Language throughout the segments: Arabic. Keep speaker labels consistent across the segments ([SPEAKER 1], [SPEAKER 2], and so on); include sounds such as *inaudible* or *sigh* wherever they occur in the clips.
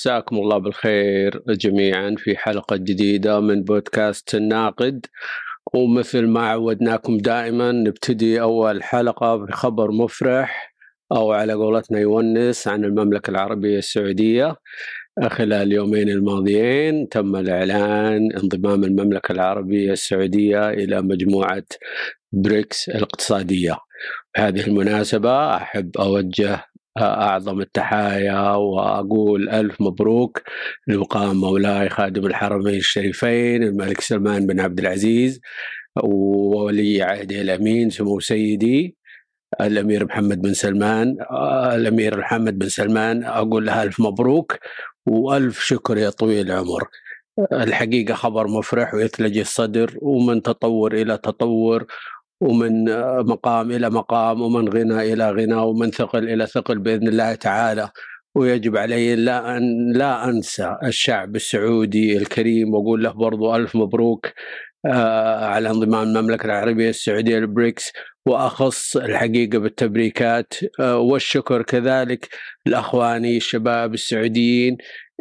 [SPEAKER 1] مساكم الله بالخير جميعا في حلقة جديدة من بودكاست الناقد ومثل ما عودناكم دائما نبتدي أول حلقة بخبر مفرح أو على قولتنا يونس عن المملكة العربية السعودية. خلال اليومين الماضيين تم الإعلان انضمام المملكة العربية السعودية إلى مجموعة بريكس الاقتصادية. بهذه المناسبة أحب أوجه أعظم التحايا وأقول ألف مبروك لمقام مولاي خادم الحرمين الشريفين الملك سلمان بن عبد العزيز وولي عهده الأمين سمو سيدي الأمير محمد بن سلمان. الأمير محمد بن سلمان أقول له ألف مبروك وألف شكر يا طويل العمر. الحقيقة خبر مفرح ويثلج الصدر ومن تطور إلى تطور ومن مقام إلى مقام ومن غنى إلى غنى ومن ثقل إلى ثقل بإذن الله تعالى. ويجب علي لا ان لا أنسى الشعب السعودي الكريم وأقول له برضو ألف مبروك. على انضمام المملكة العربية السعودية للبريكس وأخص الحقيقة بالتبريكات. آه، والشكر كذلك لأخواني الشباب السعوديين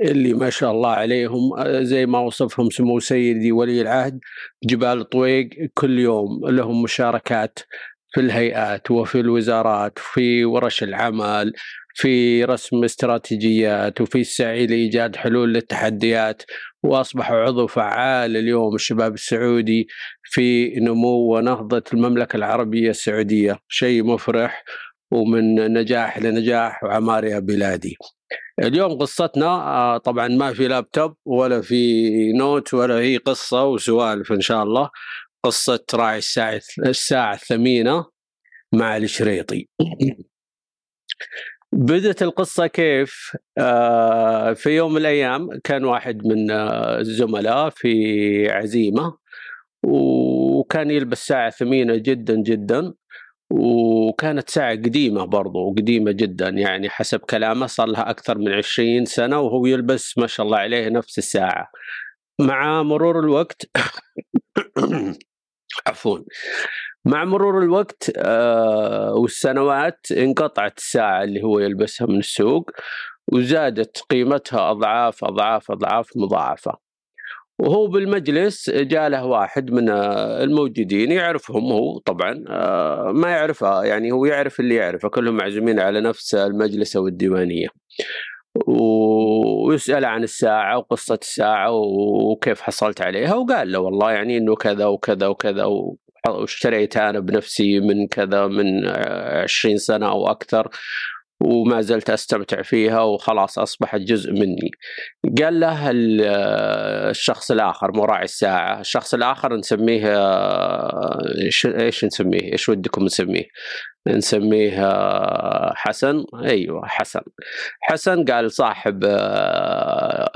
[SPEAKER 1] اللي ما شاء الله عليهم آه، زي ما وصفهم سمو سيدي ولي العهد جبال طويق كل يوم لهم مشاركات في الهيئات وفي الوزارات في ورش العمل في رسم استراتيجيات وفي السعي لإيجاد حلول للتحديات. وأصبحوا عضو فعال اليوم الشباب السعودي في نمو ونهضة المملكة العربية السعودية شيء مفرح ومن نجاح لنجاح وعمار بلادي. اليوم قصتنا آه، طبعا ما في لابتوب ولا في نوت ولا هي قصة وسوالف إن شاء الله قصة راعي الساعة الساعة الثمينة مع الشريطي. بدت القصة كيف؟ آه في يوم من الأيام كان واحد من آه الزملاء في عزيمة وكان يلبس ساعة ثمينة جدا جدا وكانت ساعة قديمة برضو قديمة جدا يعني حسب كلامه صار لها أكثر من عشرين سنة وهو يلبس ما شاء الله عليه نفس الساعة مع مرور الوقت *coughs* *coughs* *coughs* عفوا. مع مرور الوقت آه والسنوات انقطعت الساعة اللي هو يلبسها من السوق وزادت قيمتها أضعاف أضعاف أضعاف مضاعفة. وهو بالمجلس جاء له واحد من الموجودين يعرفهم هو طبعا آه ما يعرفها يعني هو يعرف اللي يعرفه كلهم معزومين على نفس المجلس أو الديوانية. ويسأل عن الساعة وقصة الساعة وكيف حصلت عليها وقال له والله يعني إنه كذا وكذا وكذا واشتريتها أنا بنفسي من كذا من عشرين سنة أو أكثر وما زلت أستمتع فيها وخلاص أصبحت جزء مني. قال له الشخص الآخر مراعي الساعة، الشخص الآخر نسميه إيش نسميه؟ إيش ودكم نسميه؟ نسميه حسن أيوه حسن حسن قال صاحب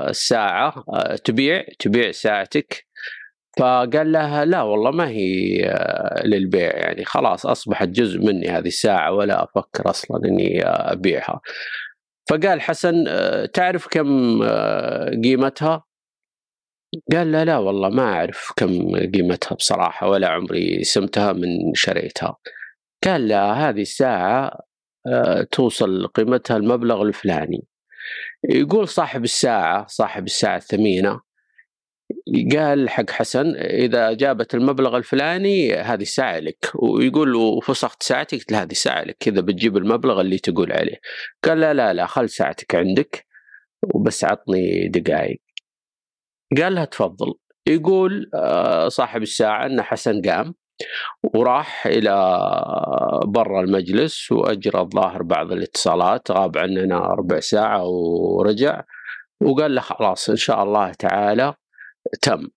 [SPEAKER 1] الساعة تبيع تبيع ساعتك فقال لها لا والله ما هي للبيع يعني خلاص أصبحت جزء مني هذه الساعة ولا أفكر أصلا إني أبيعها. فقال حسن تعرف كم قيمتها؟ قال لا لا والله ما أعرف كم قيمتها بصراحة ولا عمري سمتها من شريتها. قال لا هذه الساعة توصل قيمتها المبلغ الفلاني. يقول صاحب الساعة صاحب الساعة الثمينة قال حق حسن إذا جابت المبلغ الفلاني هذه الساعة لك. ويقول وفسخت ساعتي قلت له هذه ساعة لك كذا بتجيب المبلغ اللي تقول عليه. قال لا لا لا خل ساعتك عندك وبس عطني دقائق قال لها تفضل. يقول آه، صاحب الساعة أن حسن قام وراح إلى برا المجلس وأجرى الظاهر بعض الاتصالات غاب عننا ربع ساعة ورجع وقال له خلاص إن شاء الله تعالى تم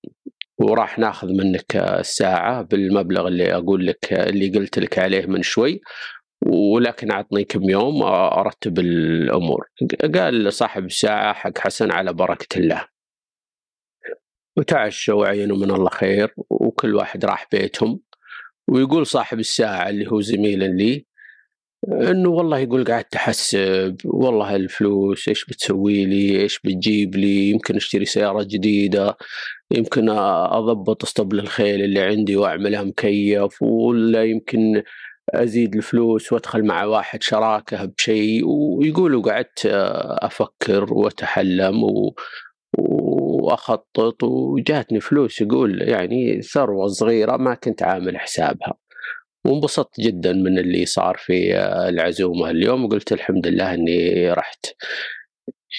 [SPEAKER 1] وراح ناخذ منك الساعة بالمبلغ اللي أقول لك اللي قلت لك عليه من شوي ولكن أعطني كم يوم أرتب الأمور. قال صاحب الساعة حق حسن على بركة الله. وتعشوا وعينوا من الله خير وكل واحد راح بيتهم. ويقول صاحب الساعة اللي هو زميل لي إنه والله يقول قاعد احسب والله الفلوس إيش بتسوي لي؟ إيش بتجيب لي؟ يمكن أشتري سيارة جديدة يمكن أضبط أسطبل الخيل اللي عندي وأعملها مكيف ولا يمكن أزيد الفلوس وأدخل مع واحد شراكة بشيء. ويقولوا قعدت أفكر وأتحلم و... وأخطط وجاتني فلوس يقول يعني ثروة صغيرة ما كنت عامل حسابها. وانبسطت جدا من اللي صار في العزومة. اليوم وقلت الحمد لله إني رحت.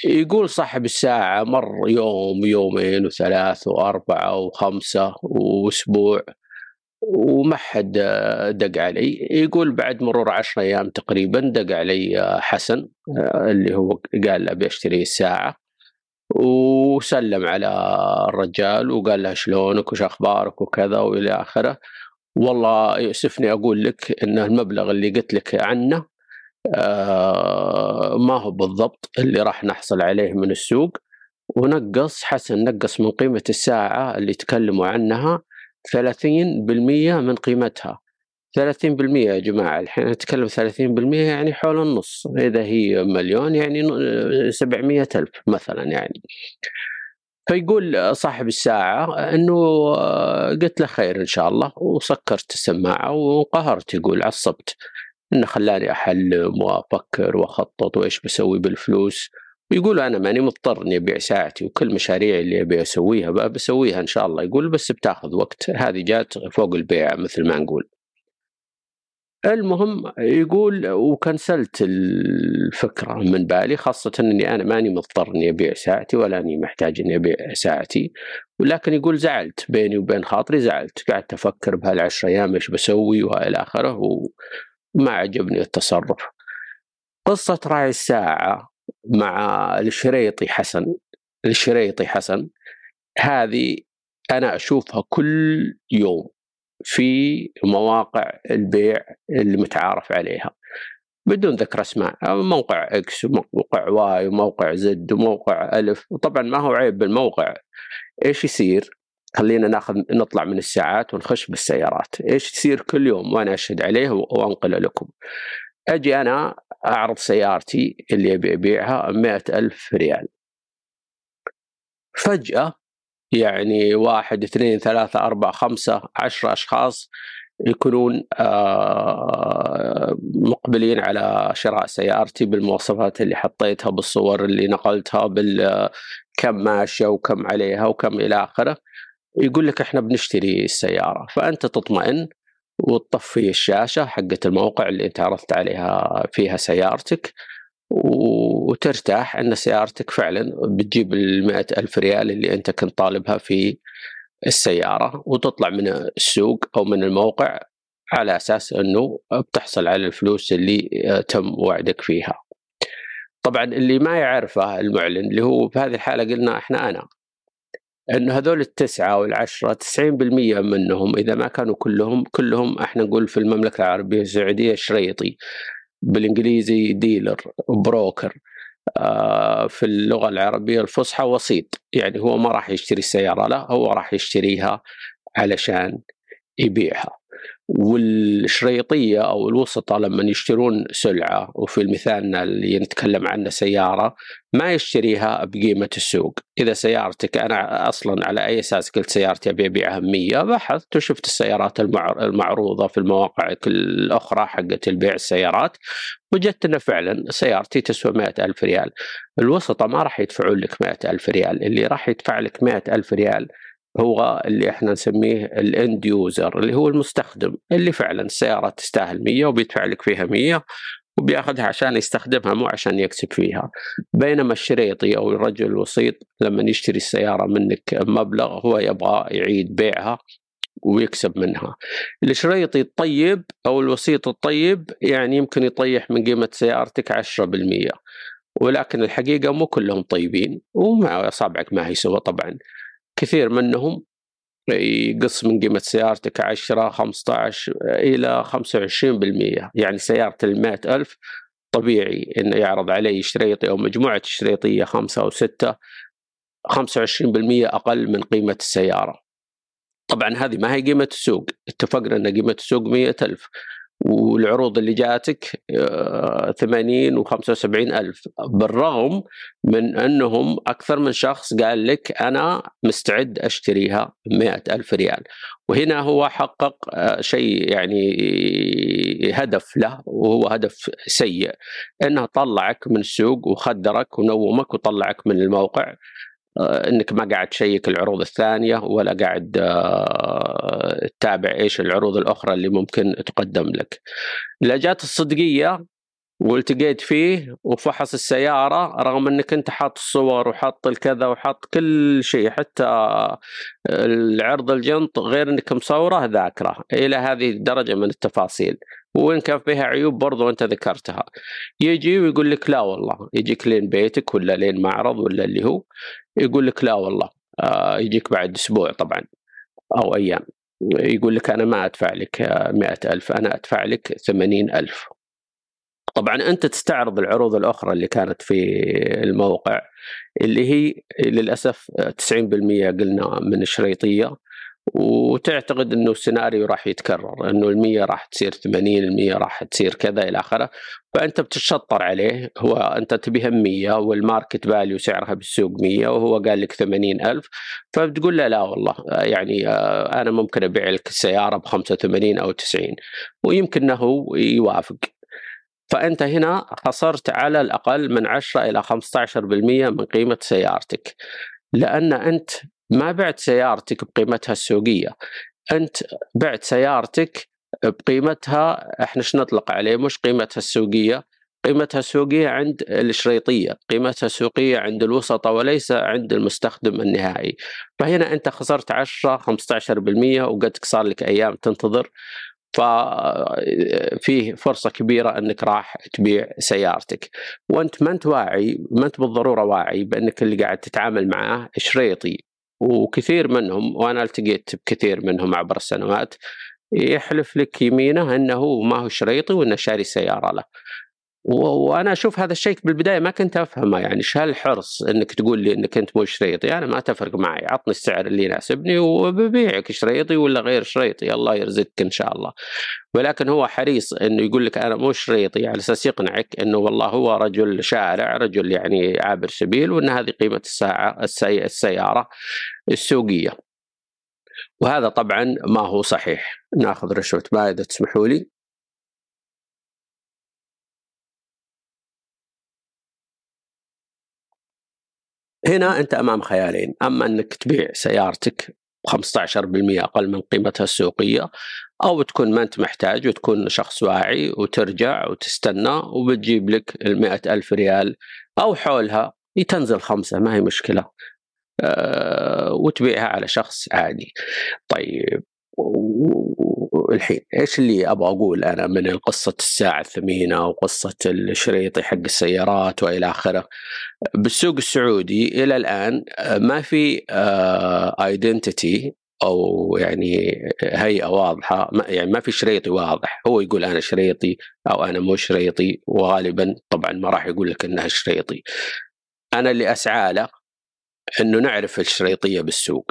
[SPEAKER 1] يقول صاحب الساعة مر يوم يومين وثلاث وأربعة وخمسة وأسبوع وما حد دق علي. يقول بعد مرور عشر أيام تقريبا دق علي حسن اللي هو قال أبي أشتري الساعة وسلم على الرجال وقال له شلونك وش أخبارك وكذا وإلى آخره. والله يؤسفني أقول لك أن المبلغ اللي قلت لك عنه آه ما هو بالضبط اللي راح نحصل عليه من السوق. ونقص حسن نقص من قيمة الساعة اللي تكلموا عنها 30% من قيمتها. 30% يا جماعة الحين نتكلم 30% يعني حول النص. إذا هي مليون يعني 700 ألف مثلا يعني. فيقول صاحب الساعة أنه قلت له خير إن شاء الله وسكرت السماعة وانقهرت يقول عصبت. إنه خلاني احلم وأفكر وأخطط وإيش بسوي بالفلوس. ويقول أنا ماني مضطر إني أبيع ساعتي وكل مشاريعي اللي أبي أسويها بسويها إن شاء الله. يقول بس بتاخذ وقت. هذه جات فوق البيع مثل ما نقول. المهم يقول وكنسلت الفكرة من بالي خاصة إني أنا ماني مضطر إني أبيع ساعتي ولا إني محتاج إني أبيع ساعتي. ولكن يقول زعلت بيني وبين خاطري زعلت. قعدت أفكر بهالعشر أيام إيش بسوي وإلى آخره ما عجبني التصرف. قصة راعي الساعة مع الشريطي حسن الشريطي حسن هذه أنا أشوفها كل يوم. في مواقع البيع اللي متعارف عليها بدون ذكر أسماء موقع إكس وموقع واي وموقع زد وموقع ألف. وطبعا ما هو عيب بالموقع. إيش يصير؟ خلينا ناخذ نطلع من الساعات ونخش بالسيارات. إيش يصير كل يوم؟ وأنا أشهد عليه وانقله لكم. أجي أنا أعرض سيارتي اللي أبي أبيعها مئة ألف ريال. فجأة يعني واحد اثنين ثلاثة أربعة خمسة عشرة أشخاص يكونون آه، مقبلين على شراء سيارتي بالمواصفات اللي حطيتها بالصور اللي نقلتها بالكم ماشية وكم عليها وكم إلى آخره. يقول لك إحنا بنشتري السيارة فأنت تطمئن وتطفي الشاشة حقت الموقع اللي أنت عرضت عليها فيها سيارتك. وترتاح أن سيارتك فعلا بتجيب المئة ألف ريال اللي أنت كنت طالبها في السيارة وتطلع من السوق أو من الموقع على أساس أنه بتحصل على الفلوس اللي تم وعدك فيها. طبعا اللي ما يعرفه المعلن اللي هو في هذه الحالة قلنا إحنا أنا انه هذول التسعة والعشرة 90% منهم إذا ما كانوا كلهم كلهم إحنا نقول في المملكة العربية السعودية شريطي. بالإنجليزي ديلر بروكر آه في اللغة العربية الفصحى وسيط. يعني هو ما راح يشتري السيارة لا هو راح يشتريها علشان يبيعها. والشريطية أو الوسطاء لما يشترون سلعة وفي المثال اللي نتكلم عنه سيارة ما يشتريها بقيمة السوق، إذا سيارتك أنا أصلا على أي أساس قلت سيارتي أبي أبيعها 100 بحثت وشفت السيارات المعروضة في المواقع الأخرى حقت البيع السيارات وجدت انه فعلا سيارتي تسوى 100 ألف ريال. الوسطاء ما راح يدفعون لك 100 ألف ريال، اللي راح يدفع لك 100 ألف ريال هو اللي إحنا نسميه ال end user اللي هو المستخدم اللي فعلا السيارة تستاهل 100 وبيدفع لك فيها 100 وبياخذها عشان يستخدمها مو عشان يكسب فيها. بينما الشريطي أو الرجل الوسيط لما يشتري السيارة منك مبلغ هو يبغى يعيد بيعها ويكسب منها. الشريطي الطيب أو الوسيط الطيب يعني يمكن يطيح من قيمة سيارتك 10% ولكن الحقيقة مو كلهم طيبين ومع اصابعك ما هي سوى طبعا. كثير منهم يقص من قيمة سيارتك 10 15 إلى 25% يعني سيارة ال ألف طبيعي إنه يعرض علي شريطي أو مجموعة شريطية خمسة أو ستة 25% أقل من قيمة السيارة. طبعا هذه ما هي قيمة السوق. اتفقنا إن قيمة السوق 100000 والعروض اللي جاتك 80 و75 ألف. بالرغم من أنهم أكثر من شخص قال لك أنا مستعد أشتريها 100 ألف ريال. وهنا هو حقق آه، شيء يعني هدف له وهو هدف سيء. إنه طلعك من السوق وخدرك ونومك وطلعك من الموقع. آه، إنك ما قاعد تشيك العروض الثانية ولا قاعد آه، تتابع إيش العروض الأخرى اللي ممكن تقدم لك. لا جات الصدقية والتقيت فيه وفحص السيارة رغم إنك أنت حاط الصور وحاط الكذا وحاط كل شيء حتى العرض الجنط غير إنك مصوره ذاكرة إلى هذه الدرجة من التفاصيل. وإن كان فيها عيوب برضو أنت ذكرتها. يجي ويقول لك لا والله يجيك لين بيتك ولا لين معرض ولا اللي هو يقول لك لا والله آه يجيك بعد أسبوع طبعا أو أيام. يقول لك أنا ما أدفع لك مئة ألف أنا أدفع لك ثمانين ألف. طبعا أنت تستعرض العروض الأخرى اللي كانت في الموقع اللي هي للأسف 90% قلنا من الشريطية وتعتقد إنه السيناريو راح يتكرر إنه ال100 راح تصير 80 ال100 راح تصير كذا إلى آخره فأنت بتتشطر عليه هو أنت تبيها 100 وال market value سعرها بالسوق 100 وهو قال لك 80000 فبتقول له لا والله يعني آه، أنا ممكن أبيع لك السيارة ب 85 أو 90 ويمكن إنه يوافق. فأنت هنا خسرت على الأقل من 10 إلى 15% من قيمة سيارتك. لأن أنت ما بعت سيارتك بقيمتها السوقية. أنت بعت سيارتك بقيمتها إحنا إيش نطلق عليه؟ مش قيمتها السوقية. قيمتها السوقية عند الشريطية. قيمتها السوقية عند الوسطى وليس عند المستخدم النهائي. فهنا أنت خسرت 10 15% وقد صار لك أيام تنتظر. ففيه فرصة كبيرة أنك راح تبيع سيارتك. وأنت ما أنت واعي ما أنت بالضرورة واعي بأنك اللي قاعد تتعامل معاه شريطي. وكثير منهم وأنا التقيت بكثير منهم عبر السنوات يحلف لك يمينه أنه ما هو شريطي وأنه شاري سيارة له. وأنا أشوف هذا الشيء بالبداية ما كنت أفهمه يعني إيش هالحرص إنك تقول لي إنك أنت مو شريطي أنا ما تفرق معي عطني السعر اللي يناسبني وببيعك شريطي ولا غير شريطي؟ الله يرزقك إن شاء الله. ولكن هو حريص إنه يقول لك أنا مو شريطي على أساس يقنعك إنه والله هو رجل شارع رجل يعني عابر سبيل وإن هذه قيمة الساعة السي السيارة السوقية. وهذا طبعا ما هو صحيح. ناخذ رشوة اذا تسمحوا لي؟ هنا أنت أمام خيالين. أما أنك تبيع سيارتك 15% أقل من قيمتها السوقية أو تكون ما أنت محتاج وتكون شخص واعي وترجع وتستنى وبتجيب لك ال ألف ريال أو حولها تنزل خمسة ما هي مشكلة. أه وتبيعها على شخص عادي. طيب الحين إيش اللي أبغى أقول أنا من قصة الساعة الثمينة وقصة الشريطي حق السيارات وإلى آخره بالسوق السعودي إلى الآن ما في ايدنتيتي أو يعني هيئة واضحة يعني ما في شريطي واضح هو يقول أنا شريطي أو أنا مو شريطي وغالبا طبعا ما راح يقول لك إنها شريطي أنا اللي أسعى له إنه نعرف الشريطية بالسوق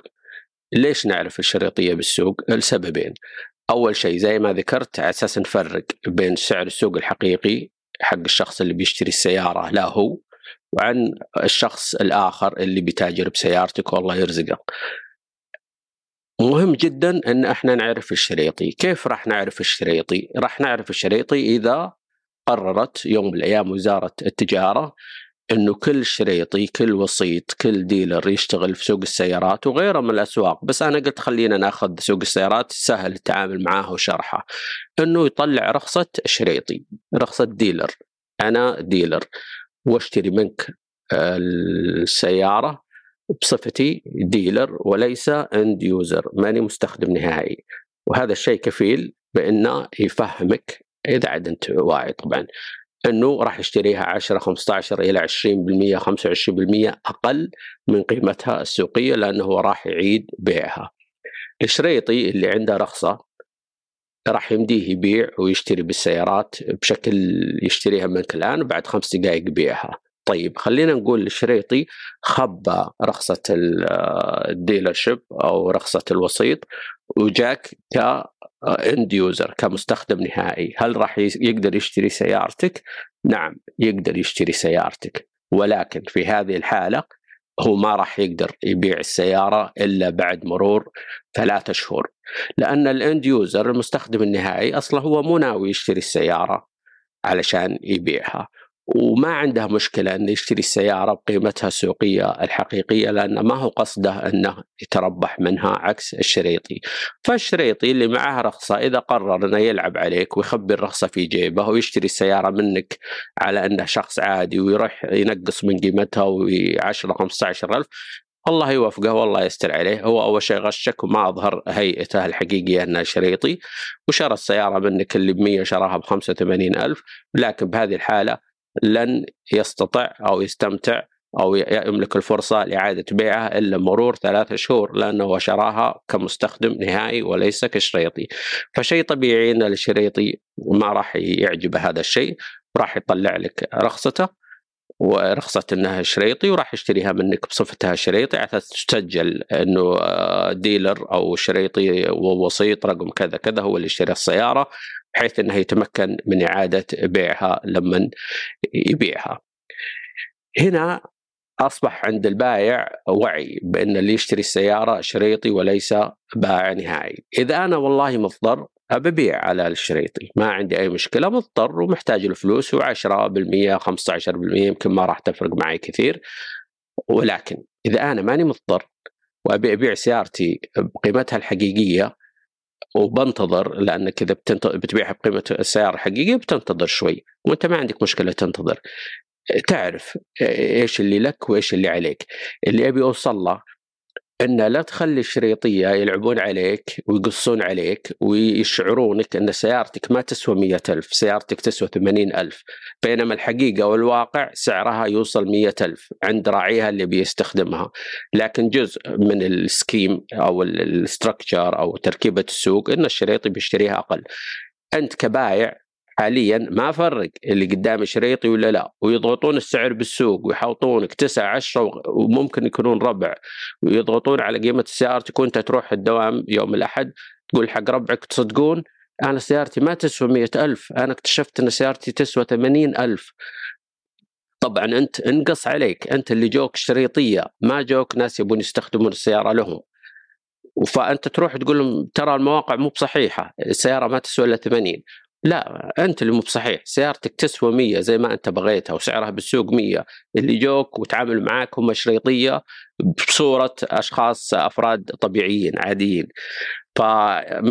[SPEAKER 1] ليش نعرف الشريطية بالسوق؟ لسببين. أول شيء زي ما ذكرت على أساس نفرق بين سعر السوق الحقيقي حق الشخص اللي بيشتري السيارة لا هو وعن الشخص الآخر اللي بيتاجر بسيارتك والله يرزقه. مهم جدا إن إحنا نعرف الشريطي، كيف راح نعرف الشريطي؟ راح نعرف الشريطي إذا قررت يوم من الأيام وزارة التجارة إنه كل شريطي كل وسيط كل dealer يشتغل في سوق السيارات وغيره من الأسواق. بس أنا قلت خلينا نأخذ سوق السيارات سهل التعامل معاه وشرحه. إنه يطلع رخصة شريطي رخصة dealer. أنا dealer. وأشتري منك السيارة بصفتي dealer وليس end user ماني مستخدم نهائي. وهذا الشيء كفيل بأنه يفهمك إذا عاد انت واعي طبعا. إنه راح يشتريها 10 15 إلى 20% 25% أقل من قيمتها السوقية لأنه راح يعيد بيعها. الشريطي اللي عنده رخصة راح يمديه يبيع ويشتري بالسيارات بشكل يشتريها منك الآن وبعد خمس دقائق يبيعها. طيب خلينا نقول الشريطي خبى رخصة ال dealership أو رخصة الوسيط وجاك end user كمستخدم نهائي. هل راح يقدر يشتري سيارتك؟ نعم يقدر يشتري سيارتك. ولكن في هذه الحالة هو ما راح يقدر يبيع السيارة إلا بعد مرور ثلاثة شهور. لأن ال end user المستخدم النهائي أصلا هو مو ناوي يشتري السيارة علشان يبيعها. وما عنده مشكلة أنه يشتري السيارة بقيمتها السوقية الحقيقية لأنه ما هو قصده أنه يتربح منها عكس الشريطي. فالشريطي اللي معه رخصة إذا قرر أنه يلعب عليك ويخبي الرخصة في جيبه ويشتري السيارة منك على أنه شخص عادي ويروح ينقص من قيمتها و 10 15 ألف الله يوفقه والله يستر عليه. هو أول شيء غشك وما أظهر هيئته الحقيقية أنه شريطي وشرى السيارة منك اللي ب 100 شراها ب 85 ألف لكن بهذه الحالة لن يستطع أو يستمتع أو يملك الفرصة لإعادة بيعها إلا مرور ثلاثة شهور لأنه شراها كمستخدم نهائي وليس كشريطي. فشيء طبيعي إن الشريطي ما راح يعجبه هذا الشيء راح يطلع لك رخصته ورخصة إنها شريطي وراح يشتريها منك بصفتها شريطي على أساس تسجل إنه ديلر أو شريطي ووسيط رقم كذا كذا هو اللي اشترى السيارة بحيث إنه يتمكن من إعادة بيعها لما يبيعها. هنا أصبح عند البائع وعي بأن اللي يشتري السيارة شريطي وليس بائع نهائي، إذا أنا والله مضطر ابيع على الشريطي، ما عندي أي مشكلة مضطر ومحتاج الفلوس و10% 15% يمكن ما راح تفرق معي كثير ولكن إذا أنا ماني مضطر وابي أبيع سيارتي بقيمتها الحقيقية وبنتظر لأنك إذا بتبيعها بقيمه السياره الحقيقيه بتنتظر شوي وأنت ما عندك مشكلة تنتظر. تعرف إيش اللي لك وإيش اللي عليك. اللي أبي أوصل له ان لا تخلي الشريطية يلعبون عليك ويقصون عليك ويشعرونك إن سيارتك ما تسوى مية ألف سيارتك تسوى ثمانين ألف. بينما الحقيقة والواقع سعرها يوصل مية ألف عند راعيها اللي بيستخدمها. لكن جزء من ال scheme أو ال structure أو تركيبة السوق إن الشريطي بيشتريها أقل. أنت كبايع حاليا ما فرق اللي قدامي شريطي ولا لا. ويضغطون السعر بالسوق ويحوطونك تسعة عشرة وممكن يكونون ربع. ويضغطون على قيمة سيارتك وانت تروح الدوام يوم الأحد تقول حق ربعك تصدقون أنا سيارتي ما تسوى مئة ألف أنا اكتشفت أن سيارتي تسوى ثمانين ألف. طبعا أنت انقص عليك أنت اللي جوك شريطية ما جوك ناس يبون يستخدمون السيارة لهم. فأنت تروح تقول لهم ترى المواقع مو بصحيحة السيارة ما تسوى إلا 80 لا أنت اللي مو بصحيح. سيارتك تسوى 100 زي ما أنت بغيتها وسعرها بالسوق 100 اللي جوك وتعامل معاك هم شريطية بصورة أشخاص أفراد طبيعيين عاديين. ف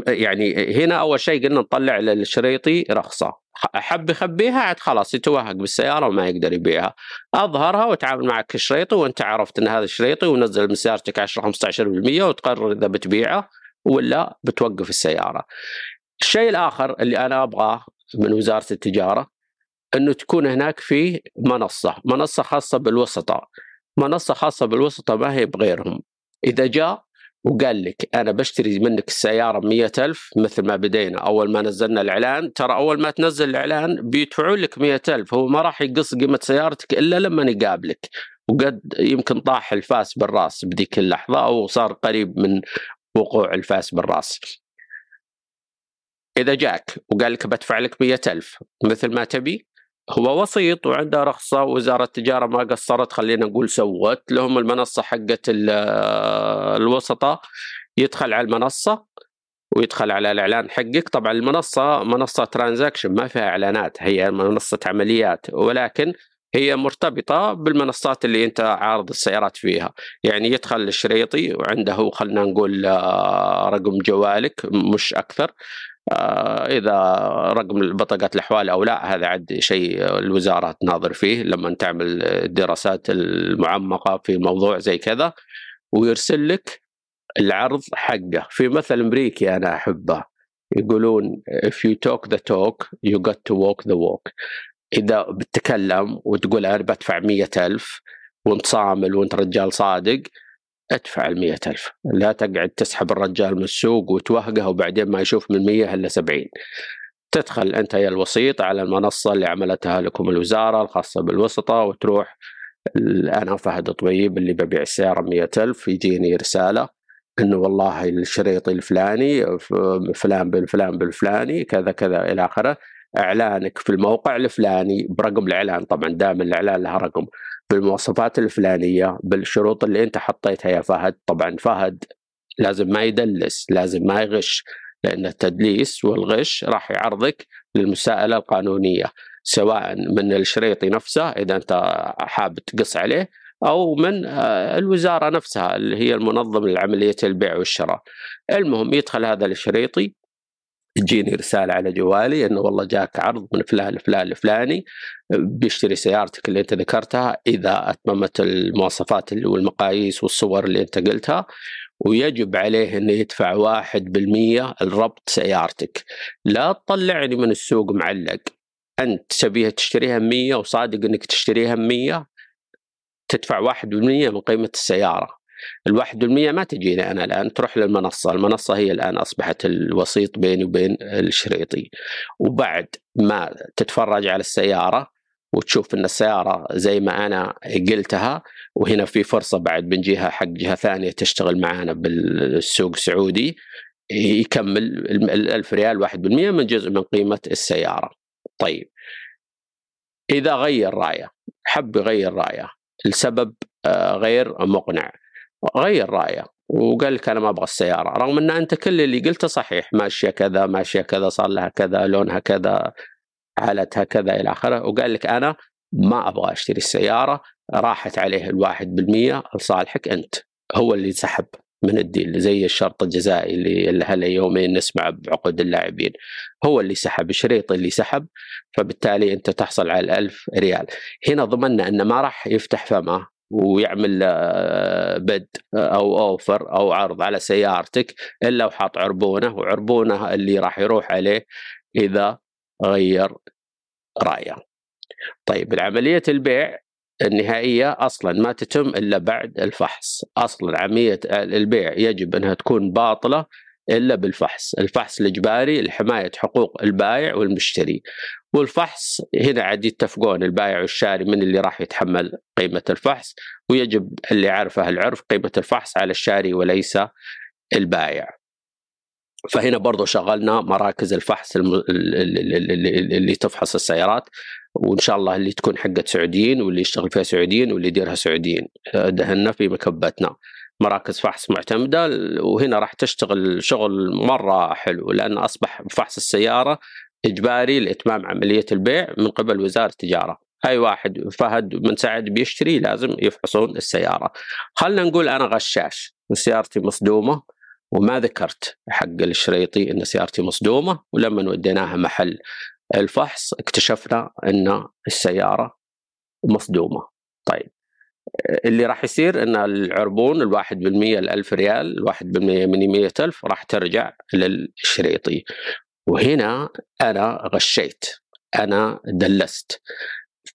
[SPEAKER 1] يعني هنا أول شيء قلنا نطلع للشريطي رخصة. حب يخبيها عاد خلاص يتوهق بالسيارة وما يقدر يبيعها. أظهرها وتعامل معك كشريطي وأنت عرفت إن هذا الشريطي ونزل من سيارتك 10 15% وتقرر إذا بتبيعه ولا بتوقف السيارة. الشيء الآخر اللي أنا أبغاه من وزارة التجارة إنه تكون هناك في منصة، منصة خاصة بالوسطاء. منصة خاصة بالوسطاء ما هي بغيرهم. إذا جاء وقال لك أنا بشتري منك السيارة ب ألف مثل ما بدينا أول ما نزلنا الإعلان ترى أول ما تنزل الإعلان بيدفعوا لك ألف هو ما راح يقص قيمة سيارتك إلا لما يقابلك وقد يمكن طاح الفاس بالراس بذيك اللحظة أو صار قريب من وقوع الفاس بالراس إذا جاك وقال لك بدفع لك مية ألف مثل ما تبي. هو وسيط وعنده رخصة وزارة التجارة ما قصرت خلينا نقول سوت لهم المنصة حقت الوسطاء يدخل على المنصة ويدخل على الإعلان حقك. طبعا المنصة منصة transaction ما فيها إعلانات هي منصة عمليات. ولكن هي مرتبطة بالمنصات اللي أنت عارض السيارات فيها. يعني يدخل الشريطي وعنده خلينا نقول آه، رقم جوالك مش أكثر. آه، إذا رقم بطاقه الأحوال أو لا هذا عاد شيء الوزارة تناظر فيه لما تعمل الدراسات المعمقة في موضوع زي كذا ويرسل لك العرض حقه. في مثل أمريكي أنا أحبه يقولون if you talk the talk you got to walk the walk. إذا بتتكلم وتقول أنا بدفع مية ألف وأنت صامل وأنت رجال صادق ادفع المية ألف. لا تقعد تسحب الرجال من السوق وتوهقه وبعدين ما يشوف من مية إلا سبعين. تدخل أنت يا الوسيط على المنصة اللي عملتها لكم الوزارة الخاصة بالوسطة وتروح أنا فهد طبيب اللي ببيع السياره 100000 يجيني رسالة إنه والله الشريط الفلاني فلان بالفلان بالفلاني كذا كذا إلى آخره. إعلانك في الموقع الفلاني برقم الإعلان. طبعا دائما الإعلان لها رقم. بالمواصفات الفلانية بالشروط اللي أنت حطيتها يا فهد طبعا فهد لازم ما يدلس لازم ما يغش لأن التدليس والغش راح يعرضك للمساءلة القانونية سواء من الشريطي نفسه إذا أنت حاب تقص عليه أو من آه، الوزارة نفسها اللي هي المنظم لعملية البيع والشراء. المهم يدخل هذا الشريطي تجيني رسالة على جوالي إنه والله جاك عرض من فلان لفلان الفلاني بيشتري سيارتك اللي أنت ذكرتها إذا أتممت المواصفات والمقاييس والصور اللي أنت قلتها ويجب عليه إنه يدفع واحد بالمية الربط سيارتك. لا تطلعني من السوق معلق. أنت تبيها تشتريها 100 وصادق إنك تشتريها 100 تدفع واحد بالمية من قيمة السيارة. الواحد بالمية ما تجيني أنا الآن تروح للمنصة المنصة هي الآن أصبحت الوسيط بيني وبين الشريطي. وبعد ما تتفرج على السيارة وتشوف إن السيارة زي ما أنا قلتها وهنا في فرصة بعد من جهة حق جهة ثانية تشتغل معانا بالسوق السعودي يكمل ال 1000 ريال 1% من جزء من قيمة السيارة. طيب. إذا غير رايه حب يغير رايه لسبب آه، غير مقنع. غير رأيه وقال لك أنا ما أبغى السيارة رغم إن أنت كل اللي قلته صحيح ماشية كذا ماشية كذا صار لها كذا لونها كذا حالتها كذا إلى آخره وقال لك أنا ما أبغى أشتري السيارة راحت عليه الواحد بالمية لصالحك أنت هو اللي سحب من الديل زي الشرط الجزائي اللي هلا يومين نسمع بعقود اللاعبين هو اللي سحب الشريط اللي سحب فبالتالي أنت تحصل على الألف ريال. هنا ضمننا أنه ما راح يفتح فمه. ويعمل آه، بد أو أوفر أو عرض على سيارتك إلا وحاط عربونة وعربونة اللي راح يروح عليه إذا غير رأيه. طيب العملية البيع النهائية أصلا ما تتم إلا بعد الفحص، أصلا عملية البيع يجب أنها تكون باطلة إلا بالفحص، الفحص الإجباري لحمايه حقوق البائع والمشتري. والفحص هنا عاد يتفقون البائع والشاري من اللي راح يتحمل قيمة الفحص ويجب اللي عرفه العرف قيمة الفحص على الشاري وليس البائع. فهنا برضو شغلنا مراكز الفحص اللي تفحص السيارات وإن شاء الله اللي تكون حقت سعوديين واللي يشتغل فيها سعوديين واللي يديرها سعوديين دهنا في مكبتنا مراكز فحص معتمدة وهنا راح تشتغل شغل مرة حلو لأن أصبح فحص السيارة إجباري لإتمام عملية البيع من قبل وزارة التجارة أي واحد فهد من سعد بيشتري لازم يفحصون السيارة خلنا نقول أنا غشاش وسيارتي مصدومة وما ذكرت حق الشريطي إن سيارتي مصدومة ولما وديناها محل الفحص اكتشفنا إن السيارة مصدومة. طيب اللي راح يصير إن العربون الواحد بالمية الألف ريال الواحد بالمية من مية ألف راح ترجع للشريطي. وهنا أنا غشيت أنا دلست.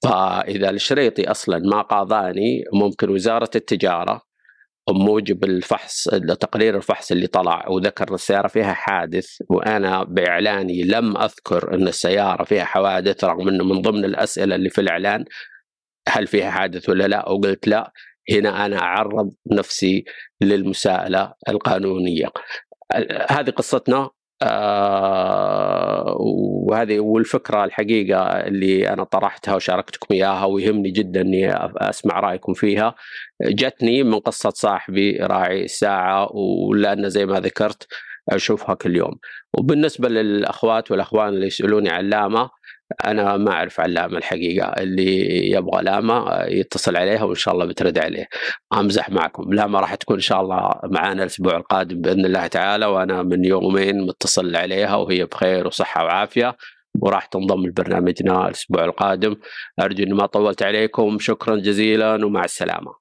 [SPEAKER 1] فإذا الشريطي أصلا ما قاضاني ممكن وزارة التجارة بموجب الفحص تقرير الفحص اللي طلع وذكر السيارة فيها حادث وأنا بإعلاني لم أذكر إن السيارة فيها حوادث رغم إنه من ضمن الأسئلة اللي في الإعلان هل فيها حادث ولا لا؟ وقلت لا هنا أنا أعرض نفسي للمساءلة القانونية. هذه قصتنا آه وهذه والفكرة الحقيقة اللي أنا طرحتها وشاركتكم إياها ويهمني جدا إني أسمع رأيكم فيها. جتني من قصة صاحبي راعي الساعة ولأن زي ما ذكرت أشوفها كل يوم. وبالنسبة للأخوات والأخوان اللي يسألوني علامه أنا ما أعرف علامه الحقيقة اللي يبغى لامه يتصل عليها وإن شاء الله بترد عليه. أمزح معكم لامه راح تكون إن شاء الله معنا الأسبوع القادم بإذن الله تعالى وأنا من يومين متصل عليها وهي بخير وصحة وعافية وراح تنضم لبرنامجنا الأسبوع القادم. أرجو إني ما طولت عليكم شكرا جزيلا ومع السلامة.